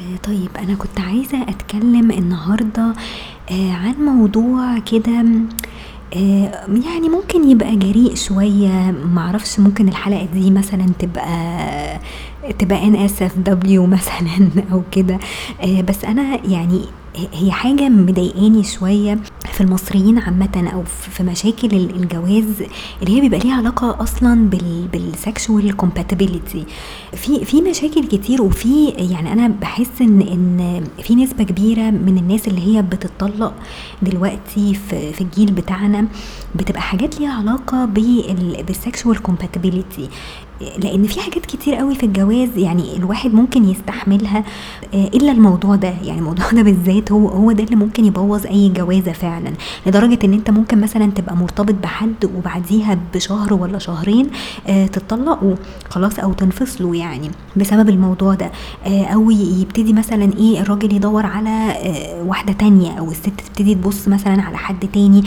آه، طيب أنا كنت عايزة أتكلم النهاردة آه، عن موضوع كده آه، يعني ممكن يبقى جريء شوية معرفش ممكن الحلقة دي مثلا تبقى تبقى NSFW مثلا أو كده. آه، بس أنا يعني هي حاجة مضايقاني شوية في المصريين عامة أو في مشاكل الجواز اللي هي بيبقى ليها علاقة أصلا بال بال sexual compatibility في في مشاكل كتير وفي يعني أنا بحس إن إن في نسبة كبيرة من الناس اللي هي بتطلق دلوقتي في في الجيل بتاعنا بتبقى حاجات ليها علاقة بال sexual compatibility لأن في حاجات كتير قوي في الجواز يعني الواحد ممكن يستحملها آه، إلا الموضوع ده. يعني الموضوع ده بالذات هو هو ده اللي ممكن يبوظ أي جوازة فعلا. لدرجة إن أنت ممكن مثلا تبقى مرتبط بحد وبعديها بشهر ولا شهرين آه، تطلقوا خلاص أو تنفصلوا يعني بسبب الموضوع ده. آه، أو يبتدي مثلا إيه الراجل يدور على واحدة تانية أو الست تبتدي تبص مثلا على حد تاني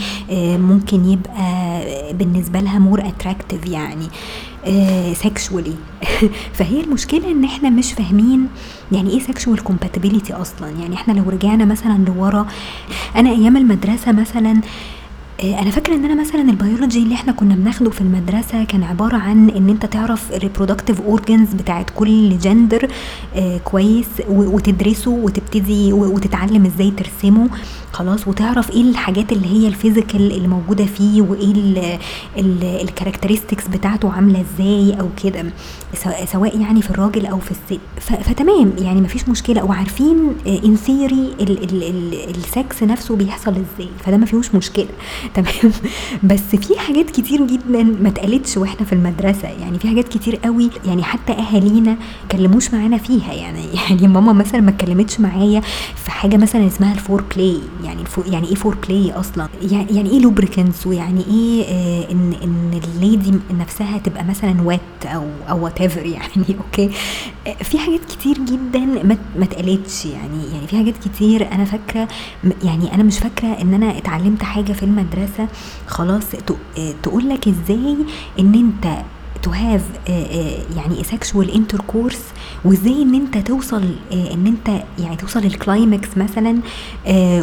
ممكن يبقى بالنسبة لها more attractive يعني. sexually فهي المشكلة إن إحنا مش فاهمين يعني إيه sexual compatibility أصلا. يعني إحنا لو رجعنا مثلا لورا أنا أيام المدرسة مثلا آه، أنا فاكرة إن أنا مثلا البيولوجي اللي إحنا كنا بناخده في المدرسة كان عبارة عن إن أنت تعرف reproductive organs بتاعت كل جندر آه كويس وتدرسه وتبتدي وتتعلم إزاي ترسمه. خلاص وتعرف إيه الحاجات اللي هي ال physical اللي موجودة فيه وإيه ال characteristics بتاعته عاملة إزاي أو كده. سواء يعني في الراجل أو في الست. فتمام يعني مفيش مشكلة. وعارفين in theory السكس نفسه بيحصل إزاي. فده ما فيهوش مشكلة. تمام؟ بس في حاجات كتير جدا ما اتقالتش وإحنا في المدرسة. يعني في حاجات كتير قوي يعني حتى أهالينا كلموش معانا فيها. يعني يعني ماما مثلا ما اتكلمتش معايا في حاجة مثلا اسمها ال foreplay يعني يعني إيه foreplay أصلا يعني, إيه lubricants ويعني إيه آه ان إن ال lady نفسها تبقى مثلا wet أو أو whatever يعني okay؟ آه في حاجات كتير جدا ما اتقالتش يعني يعني في حاجات كتير أنا فاكرة يعني أنا مش فاكرة إن أنا اتعلمت حاجة في المدرسة خلاص تقول لك إزاي إن أنت to have يعني sexual intercourse وازاي ان انت توصل آه ان انت يعني توصل ال climax مثلا آه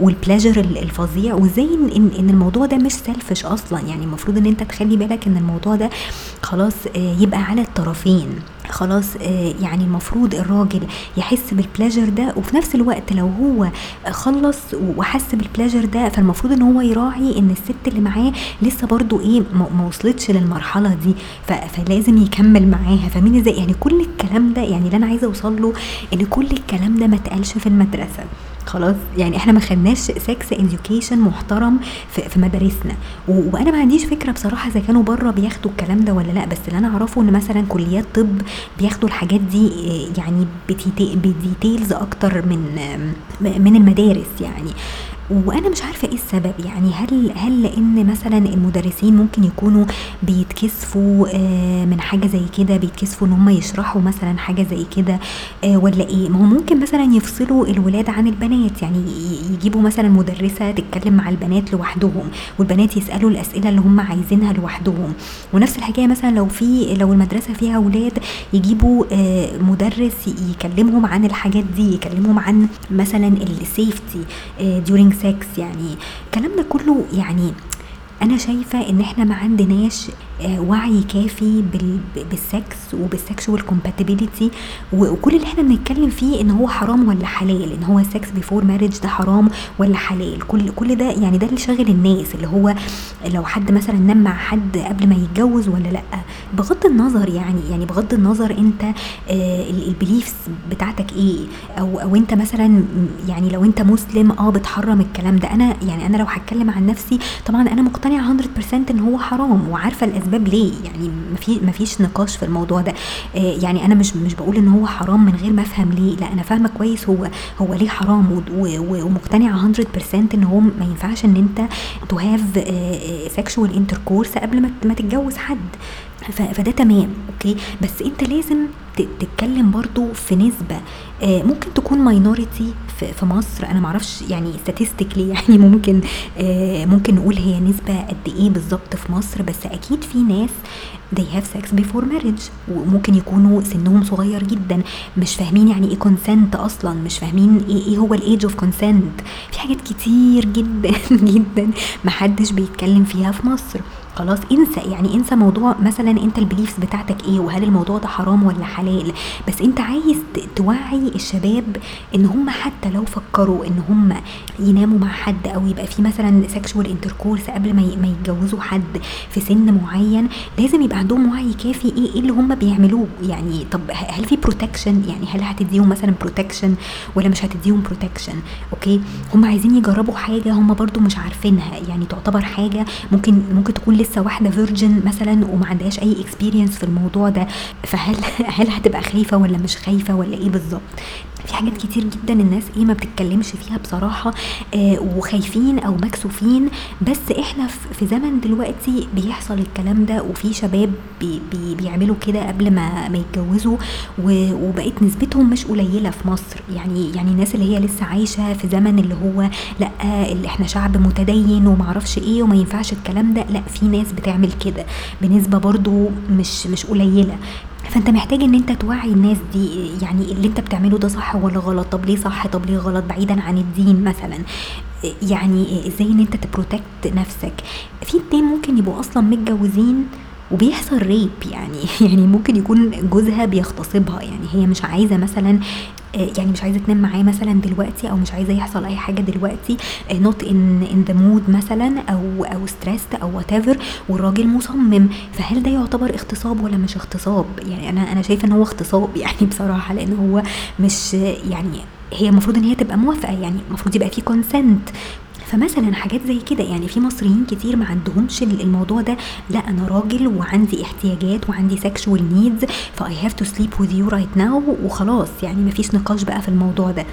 وال pleasure الفظيع وازاي ان, إن الموضوع ده مش selfish أصلا. يعني المفروض ان انت تخلي بالك ان الموضوع ده خلاص آه يبقى على الطرفين. خلاص آه يعني المفروض الراجل يحس بال pleasure ده وفي نفس الوقت لو هو خلص وحس بال pleasure ده فالمفروض إن هو يراعي إن الست اللي معاه لسه برضو إيه ما وصلتش للمرحلة دي. فلازم يكمل معاها. فاهمين إزاي؟ يعني كل الكلام ده يعني اللي أنا عايزة أوصل له إن كل الكلام ده ما اتقالش في المدرسة. خلاص يعني إحنا ما خدناش sex education محترم في, مدارسنا. وأنا ما عنديش فكرة بصراحة إذا كانوا بره بياخدوا الكلام ده ولا لأ بس اللي أنا أعرفه إن مثلا كليات طب بياخدوا الحاجات دي يعني بديتيلز أكتر من من المدارس يعني. وأنا مش عارفة إيه السبب. يعني هل هل لأن مثلا المدرسين ممكن يكونوا بيتكسفوا آه، من حاجة زي كده بيتكسفوا إن هم يشرحوا مثلا حاجة زي كده آه، ولا إيه؟ ما هو ممكن مثلا يفصلوا الولاد عن البنات. يعني يجيبوا مثلا مدرسة تتكلم مع البنات لوحدهم والبنات يسألوا الأسئلة اللي هم عايزينها لوحدهم. ونفس الحكاية مثلا لو في لو المدرسة فيها أولاد يجيبوا آه، مدرس يكلمهم عن الحاجات دي يكلمهم عن مثلا ال safety during sex يعني. الكلام ده كله يعني أنا شايفة إن إحنا ما عندناش وعي كافي بال sex وبال sexual compatibility وكل اللي إحنا بنتكلم فيه ان هو حرام ولا حلال ان هو ال sex before marriage ده حرام ولا حلال. كل كل ده يعني ده اللي شاغل الناس اللي هو لو حد مثلا نام مع حد قبل ما يتجوز ولا لأ. بغض النظر يعني يعني بغض النظر انت آه ال beliefs بتاعتك إيه. أو أو انت مثلا يعني لو انت مسلم آه بتحرم الكلام ده. أنا يعني أنا لو هتكلم عن نفسي طبعا أنا مقتنعة 100% إن هو حرام وعارفة الأسباب الاسباب ليه؟ يعني ما فيش نقاش في الموضوع ده. آه، يعني أنا مش مش بقول إن هو حرام من غير ما أفهم ليه. لا أنا فاهمة كويس هو هو ليه حرام ومقتنعه 100% إن هو ما ينفعش إن أنت to have sexual intercourse قبل ما تتجوز حد. فده تمام أوكي؟ بس أنت لازم تتكلم برضو في نسبة آه، ممكن تكون minority في مصر أنا معرفش يعني statistically يعني ممكن آه، ممكن نقول هي نسبة قد إيه بالظبط في مصر بس أكيد في ناس they have sex before marriage وممكن يكونوا سنهم صغير جدا مش فاهمين يعني إيه consent أصلا مش فاهمين إيه, إيه هو ال age of consent. في حاجات كتير جدا جدا محدش بيتكلم فيها في مصر. خلاص انسى يعني انسى موضوع مثلا انت ال beliefs بتاعتك إيه وهل الموضوع ده حرام ولا حلال. بس انت عايز توعي الشباب ان هم حتى لو فكروا ان هم يناموا مع حد أو يبقى في مثلا sexual intercourse قبل ما ما يتجوزوا حد في سن معين لازم يبقى عندهم وعي كافي إيه إيه اللي هم بيعملوه. يعني طب هل في protection يعني هل هتديهم مثلا protection ولا مش هتديهم protection okay؟ هم عايزين يجربوا حاجة هم برضو مش عارفينها. يعني تعتبر حاجة ممكن ممكن تكون لسه واحدة virgin مثلا وما عندهاش أي experience في الموضوع ده فهل هل هتبقى خايفة ولا مش خايفة ولا إيه بالظبط؟ في حاجات كتير جدا الناس إيه ما بتتكلمش فيها بصراحة آه وخايفين أو مكسوفين. بس إحنا في زمن دلوقتي بيحصل الكلام ده وفي شباب بي بي بيعملوا كده قبل ما ما يتجوزوا وبقت نسبتهم مش قليلة في مصر. يعني يعني الناس اللي هي لسه عايشة في زمن اللي هو لأ اللي إحنا شعب متدين ومعرفش إيه وما ينفعش الكلام ده لأ في ناس بتعمل كده. بنسبة برضو مش مش قليلة. فانت محتاج ان انت توعي الناس دي يعني اللي انت بتعمله ده صح ولا غلط؟ طب ليه صح؟ طب ليه غلط؟ بعيدا عن الدين مثلا. يعني إزاي ان انت ت protect نفسك؟ في اتنين ممكن يبقوا أصلا متجوزين وبيحصل rape يعني يعني ممكن يكون جوزها بيغتصبها. يعني هي مش عايزة مثلا يعني مش عايزة تنام معاه مثلا دلوقتي أو مش عايزة يحصل أي حاجة دلوقتي not in in the mood مثلا أو أو stressed أو what والراجل مصمم. فهل ده يعتبر اغتصاب ولا مش اغتصاب؟ يعني أنا أنا شايفة إن هو اغتصاب يعني بصراحة لأن هو مش يعني هي المفروض إن هي تبقى موافقة يعني المفروض يبقى في consent فمثلا حاجات زي كده يعني في مصريين كتير ما عندهمش الموضوع ده. لا أنا راجل وعندي احتياجات وعندي sexual needs ف I have to sleep with you right now وخلاص يعني ما فيش نقاش بقى في الموضوع ده.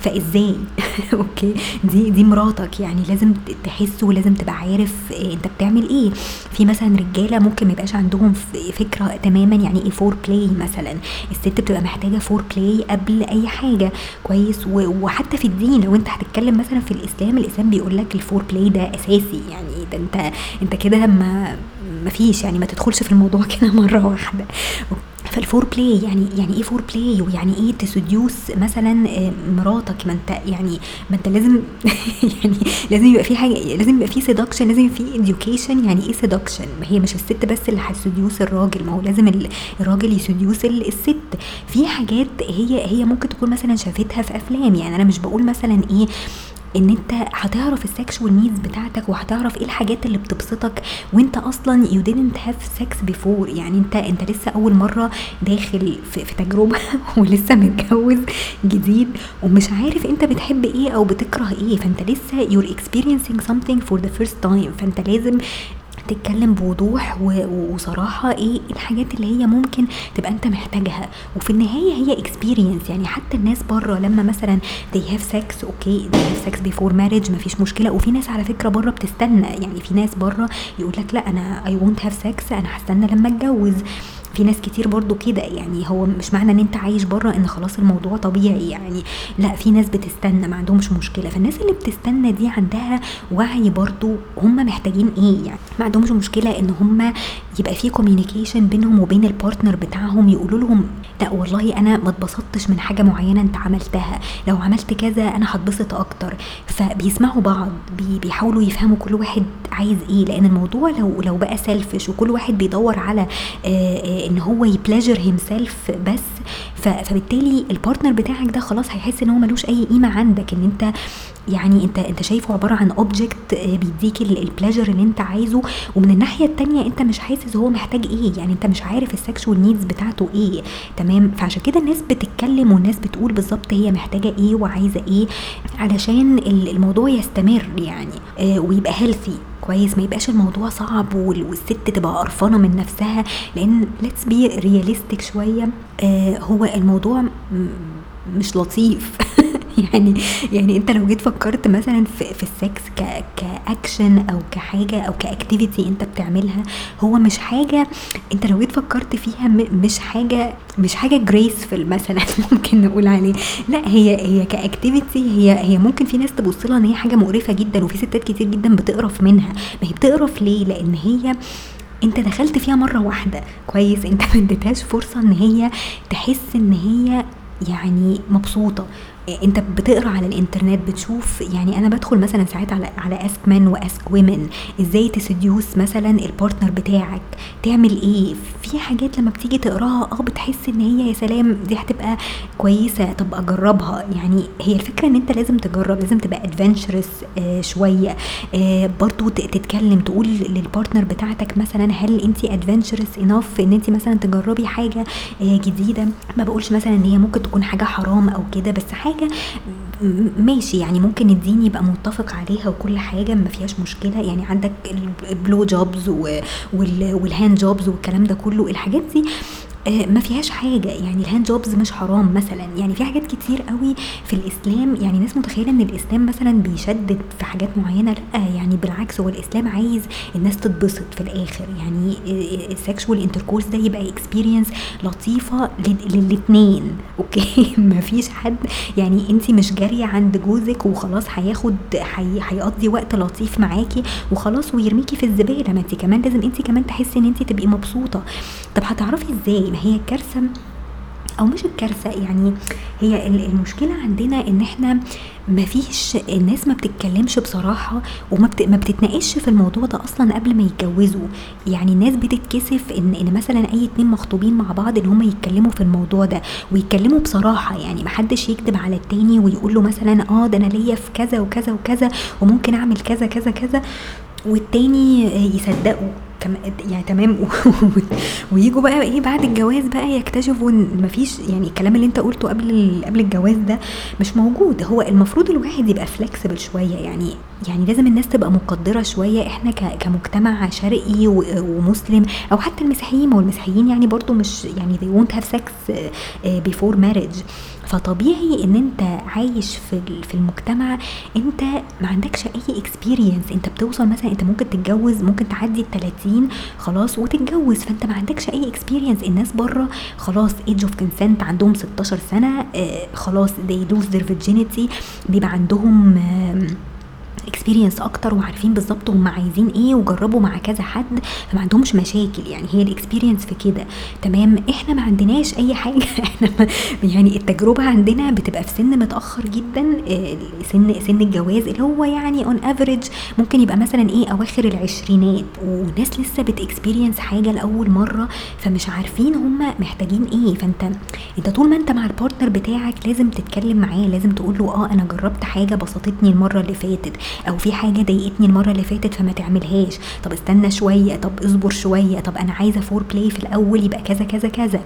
فإزاي؟ okay. دي دي مراتك يعني لازم تحس ولازم تبقى عارف أنت بتعمل إيه. في مثلا رجالة ممكن ما يبقاش عندهم فكرة تماما يعني إيه foreplay مثلا. الست بتبقى محتاجة foreplay قبل أي حاجة. كويس. وحتى في الدين لو أنت هتتكلم مثلا في الإسلام الإسلام بيقول لك ال foreplay ده أساسي. يعني ده أنت أنت كده ما ما فيش. يعني ما تدخلش في الموضوع كده مرة واحدة. فال foreplay يعني يعني إيه foreplay ويعني إيه ت seduce مثلا آه، مراتك؟ ما أنت يعني ما أنت لازم يعني لازم يبقى في حاجة لازم يبقى في seduction لازم في education يعني إيه seduction هي مش الست بس اللي هت seduce الراجل ما هو لازم الراجل ي seduce الست. في حاجات هي هي ممكن تكون مثلا شافتها في أفلام. يعني أنا مش بقول مثلا إيه إن أنت هتعرف ال sexual needs بتاعتك وهتعرف إيه الحاجات اللي بتبسطك وأنت أصلا you didn't have sex before. يعني أنت أنت لسه أول مرة داخل في, في تجربة ولسه متجوز جديد ومش عارف أنت بتحب إيه أو بتكره إيه. فأنت لسه you're experiencing something for the first time. فأنت لازم تتكلم بوضوح وصراحة إيه الحاجات اللي هي ممكن تبقى أنت محتاجها. وفي النهاية هي experience يعني حتى الناس بره لما مثلا they have sex okay they have sex before marriage مفيش مشكلة. وفي ناس على فكرة بره بتستنى. يعني في ناس بره يقول لك لا أنا I won't have sex أنا هستنى لما أتجوز. في ناس كتير برضو كده يعني هو مش معنى إن أنت عايش بره إن خلاص الموضوع طبيعي يعني. لا في ناس بتستنى ما عندهمش مشكلة. فالناس اللي بتستنى دي عندها وعي برضو هم محتاجين إيه يعني. ما عندهمش مشكلة إن هم يبقى في communication بينهم وبين ال partner بتاعهم يقولوا لهم لا والله أنا ما اتبسطتش من حاجة معينة أنت عملتها. لو عملت كذا أنا هتبسط أكتر. فبيسمعوا بعض بيحاولوا يفهموا كل واحد عايز إيه. لأن الموضوع لو لو بقى selfish وكل واحد بيدور على آه إن هو ي pleasure himself بس فبالتالي ال partner بتاعك ده خلاص هيحس إن هو ملوش أي قيمة عندك إن أنت يعني انت انت شايفه عبارة عن object آه، بيديك ال pleasure اللي انت عايزه ومن الناحية التانية انت مش حاسس هو محتاج إيه يعني انت مش عارف ال sexual needs بتاعته إيه تمام؟ فعشان كده الناس بتتكلم والناس بتقول بالظبط هي محتاجة إيه وعايزة إيه علشان الموضوع يستمر يعني آه ويبقى healthy كويس؟ ما يبقاش الموضوع صعب والست تبقى قرفانة من نفسها. لأن let's be realistic شوية آه هو الموضوع مش لطيف. يعني يعني انت لو جيت فكرت مثلا في, في ال sex ك كاكشن أو كحاجة أو ك activity انت بتعملها هو مش حاجة انت لو جيت فكرت فيها مش حاجة مش حاجة graceful مثلا ممكن نقول عليه. لا هي هي ك activity هي هي ممكن في ناس تبص لها إن هي حاجة مقرفة جدا وفي ستات كتير جدا بتقرف منها. ما هي بتقرف ليه؟ لأن هي انت دخلت فيها مرة واحدة. كويس انت ما اديتهاش فرصة إن هي تحس إن هي يعني مبسوطة. انت بتقرأ على الإنترنت بتشوف يعني أنا بدخل مثلا ساعات على على AskMen و AskWomen إزاي ت seduce مثلا ال partner بتاعك تعمل إيه؟ في حاجات لما بتيجي تقراها آه بتحس إن هي يا سلام دي هتبقى كويسة طب أجربها. يعني هي الفكرة إن أنت لازم تجرب لازم تبقى adventurous آه شوية آه برضو تتكلم تقول لل partner بتاعتك مثلا هل انت adventurous enough إن انت مثلا تجربي حاجة آه جديدة؟ ما بقولش مثلا إن هي ممكن تكون حاجة حرام أو كده بس حاجة حاجة ماشي يعني ممكن الدين يبقى متفق عليها وكل حاجة ما فيهاش مشكله يعني عندك ال blow jobs وال hand jobs والكلام ده كله الحاجات دي ما فيهاش حاجة. يعني ال hand jobs مش حرام مثلا. يعني في حاجات كتير قوي في الإسلام يعني ناس متخيلة إن الإسلام مثلا بيشدد في حاجات معينة. لأ يعني بالعكس هو الإسلام عايز الناس تتبسط في الآخر. يعني ال sexual intercourse ده يبقى experience لطيفة للاتنين. okay؟ مفيش حد. يعني أنت مش جارية عند جوزك وخلاص هياخد هيقضي وقت لطيف معاكي وخلاص ويرميكي في الزبالة. ما أنت كمان لازم أنت كمان تحسي إن أنت تبقي مبسوطة. طب هتعرفي إزاي؟ ما هي الكارثه أو مش الكارثة يعني هي المشكلة عندنا إن إحنا ما فيش الناس ما بتتكلمش بصراحة وما بت... ما بتتناقش في الموضوع ده أصلا قبل ما يتجوزوا. يعني الناس بتتكسف إن إن مثلا أي اتنين مخطوبين مع بعض إن هم يتكلموا في الموضوع ده ويتكلموا بصراحة يعني ما حدش يكذب على التاني ويقول له مثلا آه ده أنا ليا في كذا وكذا وكذا وممكن أعمل كذا كذا كذا والتاني يعني تمام. ويجوا بقى إيه بعد الجواز بقى يكتشفوا ان مفيش يعني الكلام اللي انت قلته قبل قبل الجواز ده مش موجود. هو المفروض الواحد يبقى flexible شوية يعني يعني لازم الناس تبقى مقدرة شوية. إحنا كمجتمع شرقي ومسلم أو حتى المسيحيين ما هو المسيحيين يعني برضو مش يعني they won't have sex before marriage. فطبيعي إن أنت عايش في في المجتمع أنت ما عندكش أي experience أنت بتوصل مثلا أنت ممكن تتجوز ممكن تعدي ال 30 خلاص وتتجوز. فأنت ما عندكش أي experience الناس بره خلاص age of consent عندهم 16 سنة آه خلاص they lose their virginity. بيبقى عندهم آه experience أكتر وعارفين بالظبط هم عايزين إيه وجربوا مع كذا حد فما عندهمش مشاكل. يعني هي ال experience في كده. تمام؟ إحنا ما عندناش أي حاجة. إحنا يعني التجربة عندنا بتبقى في سن متأخر جدا آه، سن سن الجواز اللي هو يعني on average ممكن يبقى مثلا إيه أواخر العشرينات. وناس لسه بت experience حاجة لأول مرة فمش عارفين هم محتاجين إيه. فأنت أنت طول ما أنت مع ال partner بتاعك لازم تتكلم معاه لازم تقول له آه أنا جربت حاجة بسطتني المرة اللي فاتت. أو في حاجة ضايقتني المرة اللي فاتت فما تعملهاش. طب استنى شوية طب اصبر شوية طب أنا عايزة foreplay في الأول يبقى كذا كذا كذا.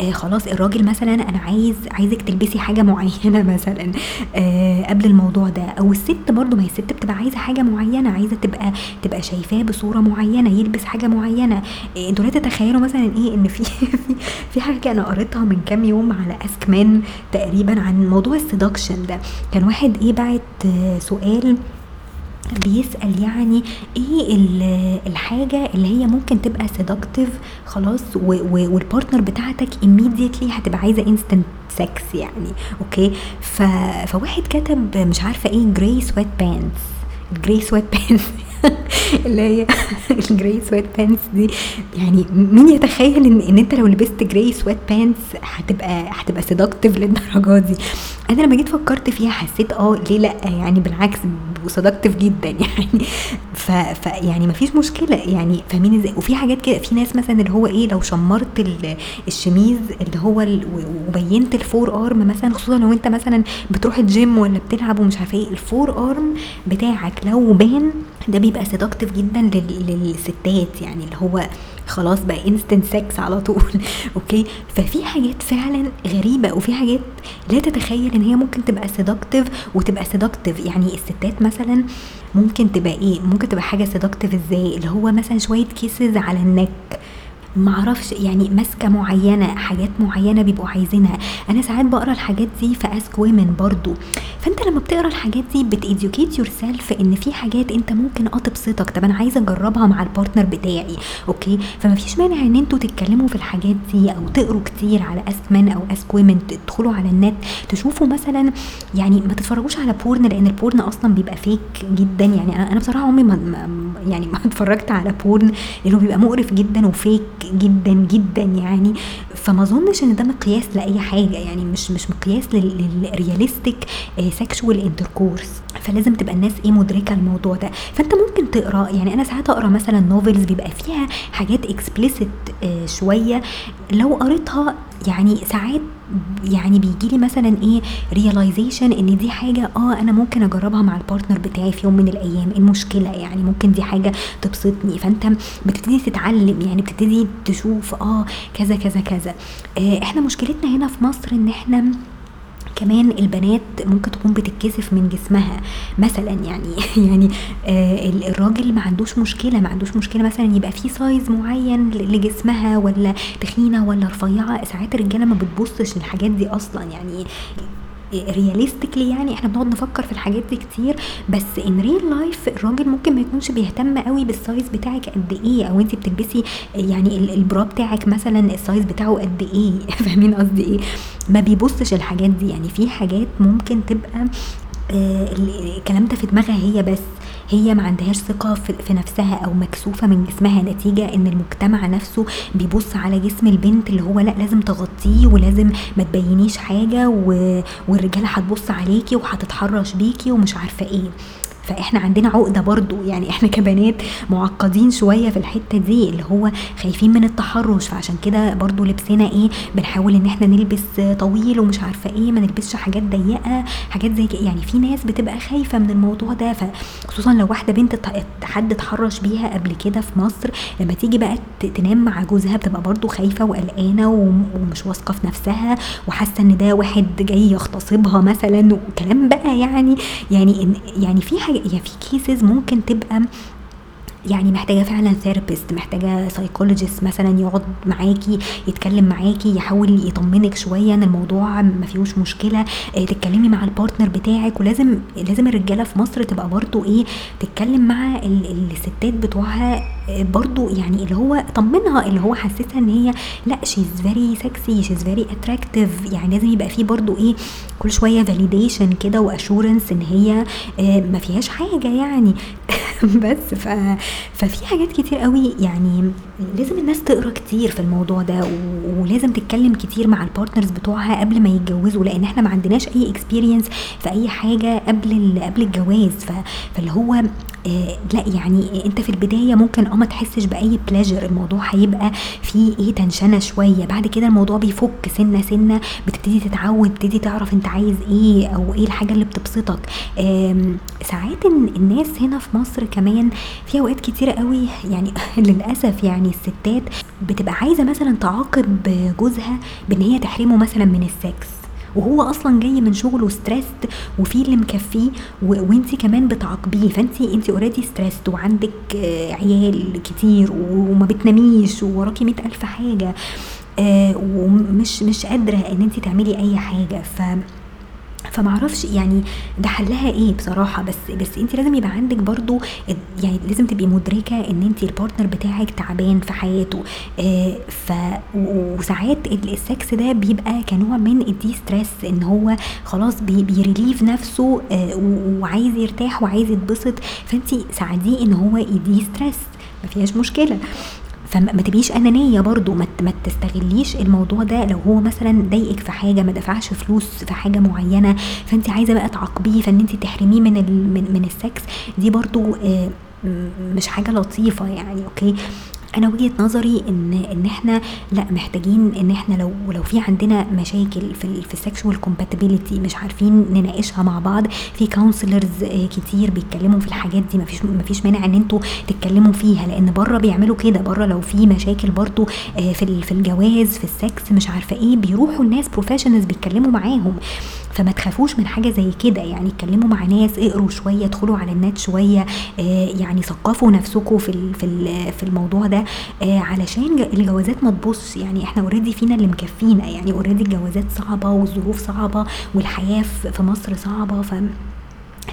آه خلاص الراجل مثلا أنا عايز عايزك تلبسي حاجة معينة مثلا. آه قبل الموضوع ده. أو الست برضو ما هي الست بتبقى عايزة حاجة معينة عايزة تبقى تبقى شايفاه بصورة معينة يلبس حاجة معينة. آه أنتوا لا تتخيلوا مثلا إيه إن في في, في حاجة أنا قريتها من كام يوم على AskMen تقريبا عن موضوع ال seduction ده. كان واحد إيه بعت آه سؤال بيسأل يعني إيه الحاجة اللي هي ممكن تبقى seductive خلاص وال partner بتاعتك immediately هتبقى عايزة instant سكس يعني okay فواحد كتب مش عارفة إيه gray sweatpants gray sweatpants اللي هي ال gray sweatpants دي. يعني مين يتخيل ان, إن أنت لو لبست gray sweatpants هتبقى هتبقى seductive للدرجة دي. أنا لما جيت فكرت فيها حسيت آه ليه لأ؟ يعني بالعكس و seductive جدا يعني. ف, ف يعني مفيش مشكلة. يعني فاهمين إزاي؟ وفي حاجات كده في ناس مثلا اللي هو إيه لو شمرت الشميز اللي هو وبينت ال forearm مثلا خصوصا لو أنت مثلا بتروح الجيم ولا بتلعب ومش عارفة إيه ال forearm بتاعك لو بان ده بيبقى seductive جدا للستات يعني اللي هو خلاص بقى instant sex على طول okay ففي حاجات فعلا غريبة وفي حاجات لا تتخيل إن هي ممكن تبقى seductive وتبقى seductive يعني الستات مثلا ممكن تبقى إيه؟ ممكن تبقى حاجة seductive إزاي؟ اللي هو مثلا شوية kisses على ال neck معرفش يعني ماسكة معينة حاجات معينة بيبقوا عايزينها. أنا ساعات بقرأ الحاجات دي في AskWomen برضو. فأنت لما بتقرأ الحاجات دي بت educate yourself إن في حاجات أنت ممكن آه تبسطك طب أنا عايزة أجربها مع ال partner بتاعي. okay؟ فما فيش مانع إن أنتوا تتكلموا في الحاجات دي أو تقروا كتير على AskMen أو AskWomen تدخلوا على النت تشوفوا مثلا يعني ما تتفرجوش على porn لأن ال porn أصلا بيبقى fake جدا. يعني أنا بصراحة عمري ما يعني ما اتفرجت على porn لأنه بيبقى مقرف جدا و fake جدا جدا يعني. فما أظنش إن ده مقياس لأي حاجة يعني مش مش مقياس للرياليستيك سexual انتركورس فلازم تبقى الناس إيه مدركة الموضوع ده. فأنت ممكن تقرأ يعني أنا ساعات أقرأ مثلا novels بيبقى فيها حاجات explicit آه شوية. لو قريتها يعني ساعات يعني بيجي لي مثلا إيه realization إن دي حاجة آه أنا ممكن أجربها مع ال partner بتاعي في يوم من الأيام المشكلة؟ يعني ممكن دي حاجة تبسطني. فأنت بتبتدي تتعلم يعني بتبتدي تشوف آه كذا كذا كذا. آه إحنا مشكلتنا هنا في مصر إن إحنا كمان البنات ممكن تكون بتتكسف من جسمها. مثلا يعني يعني آه الراجل ما عندوش مشكلة ما عندوش مشكلة مثلا يبقى في size معين لجسمها ولا تخينة ولا رفيعة. ساعات الرجالة ما بتبصش للحاجات دي أصلا. يعني realistically يعني إحنا بنقعد نفكر في الحاجات دي كتير بس in real life الراجل ممكن ما يكونش بيهتم قوي بال size بتاعك قد إيه أو انت بتلبسي يعني ال bra بتاعك مثلا ال size بتاعه قد إيه فاهمين قصدي إيه؟ ما بيبصش الحاجات دي يعني في حاجات ممكن تبقى آه الكلام ده في دماغها هي بس. هي ما عندهاش ثقة في نفسها أو مكسوفة من جسمها نتيجة إن المجتمع نفسه بيبص على جسم البنت اللي هو لأ لازم تغطيه ولازم ما تبينيش حاجة والرجالة هتبص عليكي وهتتحرش بيكي ومش عارفة إيه. فإحنا عندنا عقدة برضو. يعني إحنا كبنات معقدين شوية في الحتة دي اللي هو خايفين من التحرش. فعشان كده برضو لبسنا إيه بنحاول إن إحنا نلبس طويل ومش عارفة إيه ما نلبسش حاجات ضيقة حاجات زي يعني في ناس بتبقى خايفة من الموضوع ده. خصوصا لو واحدة بنت حد اتحرش بيها قبل كده في مصر لما تيجي بقى تنام مع جوزها بتبقى برضو خايفة وقلقانة ومش واثقة في نفسها وحاسة إن ده واحد جاي يغتصبها مثلا. وكلام بقى يعني يعني يعني في حاجة يعني في cases ممكن تبقى يعني محتاجة فعلا therapist محتاجة psychologist مثلا يقعد معاكي يتكلم معاكي يحاول يطمنك شوية إن الموضوع ما فيهوش مشكلة آه تتكلمي مع ال partner بتاعك. ولازم لازم الرجالة في مصر تبقى برضو إيه تتكلم مع الستات بتوعها برضو يعني اللي هو طمنها اللي هو حسسها إن هي لا she's very sexy she's very attractive يعني لازم يبقى فيه برضو إيه كل شوية validation كده و assurance إن هي آه ما فيهاش حاجة يعني. بس ف ففي حاجات كتير قوي يعني لازم الناس تقرأ كتير في الموضوع ده ولازم تتكلم كتير مع ال partners بتوعها قبل ما يتجوزوا لأن إحنا ما عندناش أي experience في أي حاجة قبل قبل الجواز. فاللي هو آه لا يعني انت في البداية ممكن آه ما تحسش بأي pleasure الموضوع هيبقى فيه إيه tension شوية. بعد كده الموضوع بيفك سنة سنة بتبتدي تتعود بتبتدي تعرف انت عايز إيه أو إيه الحاجة اللي بتبسطك. ساعات الناس هنا في مصر كمان في أوقات كتيره قوي يعني للأسف يعني الستات بتبقى عايزة مثلا تعاقب جوزها بإن هي تحرمه مثلا من السكس وهو أصلا جاي من شغله stressed وفي اللي مكفيه وانت كمان بتعاقبيه. فانت انت already stressed وعندك عيال كتير وما بتناميش ووراكي مئة ألف حاجة آه ومش مش قادرة إن انت تعملي أي حاجة. ف فمعرفش يعني ده حلها إيه بصراحة. بس بس انت لازم يبقى عندك برضو يعني لازم تبقي مدركة ان انت ال partner بتاعك تعبان في حياته. آه ف وساعات السكس ده بيبقى كنوع من ال de-stress ان هو خلاص بي بي relieve نفسه آه وعايز يرتاح وعايز يتبسط. فانت ساعديه ان هو ي de-stress. ما فيهاش مشكلة. فما تبقيش أنانية برضو ما تستغليش الموضوع ده. لو هو مثلا ضايقك في حاجة ما دفعش فلوس في حاجة معينة فأنت عايزة بقى تعاقبيه فإن أنت تحرميه من من, من السكس دي برضو آه مش حاجة لطيفة يعني okay؟ أنا وجهة نظري إن إن إحنا لأ محتاجين إن إحنا لو لو في عندنا مشاكل في في ال sexual compatibility مش عارفين نناقشها مع بعض. في counselors كتير بيتكلموا في الحاجات دي مفيش مفيش مانع إن أنتوا تتكلموا فيها لأن بره بيعملوا كده. بره لو في مشاكل برضو في في الجواز في السكس مش عارفة إيه بيروحوا الناس professionals بيتكلموا معاهم. فما تخافوش من حاجة زي كده يعني اتكلموا مع ناس اقروا شوية ادخلوا على النت شوية آه يعني ثقفوا نفسكم في في في الموضوع ده آه علشان الجوازات ما تبوظ يعني إحنا already فينا اللي مكفينا يعني already الجوازات صعبة والظروف صعبة والحياة في مصر صعبة ف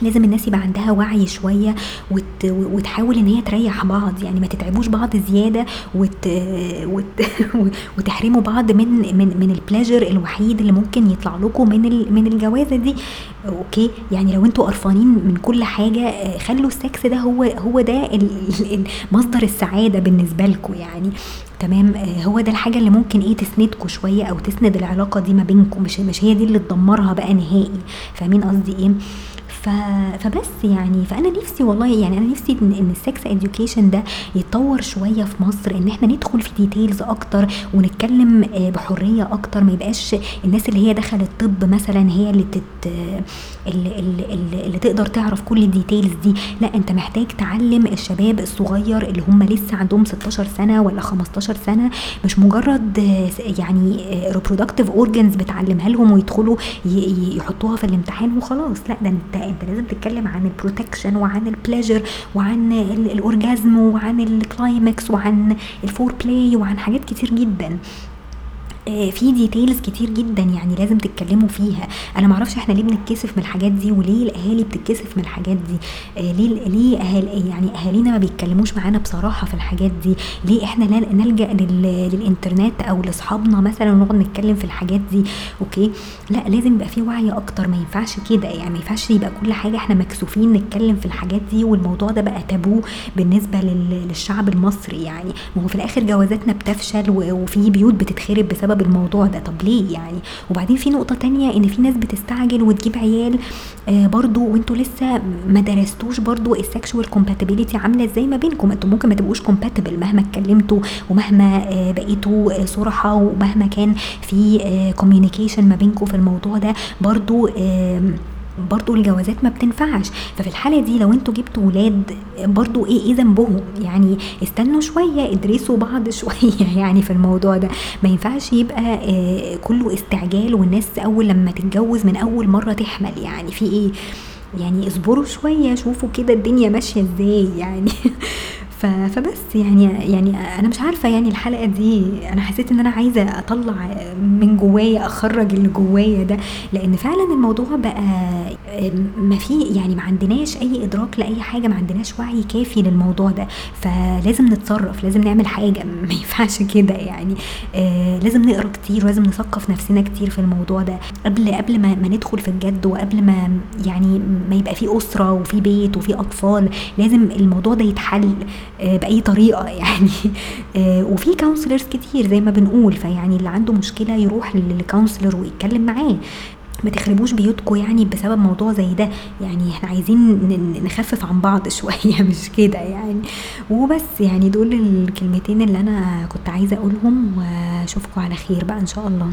لازم الناس يبقى عندها وعي شوية وت... وتحاول إن هي تريح بعض. يعني ما تتعبوش بعض زيادة وت... وت... وتحرموا بعض من من من ال pleasure الوحيد اللي ممكن يطلع لكم من ال... من الجوازة دي. okay؟ يعني لو أنتوا قرفانين من كل حاجة آه، خلوا السكس ده هو هو ده ال... مصدر السعادة بالنسبة لكم يعني. تمام؟ آه، هو ده الحاجة اللي ممكن إيه تسندكوا شوية أو تسند العلاقة دي ما بينكم. مش مش هي دي اللي تدمرها بقى نهائي. فاهمين قصدي إيه؟ فبس يعني فأنا نفسي والله يعني أنا نفسي إن, إن ال sex education ده يتطور شوية في مصر إن إحنا ندخل في details أكتر ونتكلم آه، بحرية أكتر ما يبقاش الناس اللي هي دخلت طب مثلا هي اللي تت اللي, اللي, اللي, اللي تقدر تعرف كل ال details دي. لا انت محتاج تعلم الشباب الصغير اللي هم لسه عندهم 16 سنة ولا 15 سنة. مش مجرد يعني reproductive organs بتعلمها لهم ويدخلوا يحطوها في الامتحان وخلاص. لا ده انت انت لازم تتكلم عن ال protection وعن ال pleasure وعن ال- ال orgasm وعن ال climax وعن ال foreplay وعن حاجات كتير جدا. آه، في details كتير جدا يعني لازم تتكلموا فيها. أنا معرفش إحنا ليه بنتكسف من الحاجات دي وليه الأهالي بتتكسف من الحاجات دي. آه، ليه ليه أهل يعني أهالينا ما بيتكلموش معانا بصراحة في الحاجات دي؟ ليه إحنا نلجأ لل- للإنترنت أو لأصحابنا مثلا ونقعد نتكلم في الحاجات دي؟ أوكي؟ لا لازم يبقى في وعي أكتر. ما ينفعش كده. يعني ما ينفعش يبقى كل حاجة إحنا مكسوفين نتكلم في الحاجات دي والموضوع ده بقى تابو بالنسبة لل- للشعب المصري يعني. ما هو في الآخر جوازاتنا بتفشل وفي بيوت بتتخرب بسبب الموضوع ده. طب ليه يعني؟ وبعدين في نقطة تانية إن في ناس بتستعجل وتجيب عيال آه برضو وانتوا لسه ما درستوش برضو ال sexual compatibility عاملة إزاي ما بينكم؟ أنتوا ممكن ما تبقوش compatible مهما اتكلمتوا ومهما آه بقيتوا آه صرحه ومهما كان في communication ما بينكم في الموضوع ده. برضو برضو الجوازات ما بتنفعش. ففي الحالة دي لو أنتوا جبتوا ولاد برضو إيه إيه ذنبهم؟ يعني استنوا شوية ادرسوا بعض شوية يعني في الموضوع ده. ما ينفعش يبقى آه كله استعجال والناس أول لما تتجوز من أول مرة تحمل. يعني في إيه؟ يعني اصبروا شوية شوفوا كده الدنيا ماشية إزاي يعني. فبس يعني يعني أنا مش عارفة يعني الحلقة دي أنا حسيت إن أنا عايزة أطلع من جوايا أخرج اللي جوايا ده لأن فعلا الموضوع بقى ما في يعني ما عندناش أي إدراك لأي حاجة ما عندناش وعي كافي للموضوع ده. فلازم نتصرف لازم نعمل حاجة. ما ينفعش كده يعني. آه لازم نقرأ كتير ولازم نثقف نفسنا كتير في الموضوع ده. قبل قبل ما, ما ندخل في الجد وقبل ما يعني ما يبقى في أسرة وفي بيت وفي أطفال لازم الموضوع ده يتحل. بأي طريقة يعني. آه، وفي counselors كتير زي ما بنقول فيعني اللي عنده مشكلة يروح لل counselor ويتكلم معاه. ما تخربوش بيوتكم يعني بسبب موضوع زي ده. يعني إحنا عايزين نخفف عن بعض شوية مش كده يعني. وبس يعني دول الكلمتين اللي أنا كنت عايزة أقولهم وأشوفكم على خير بقى إن شاء الله.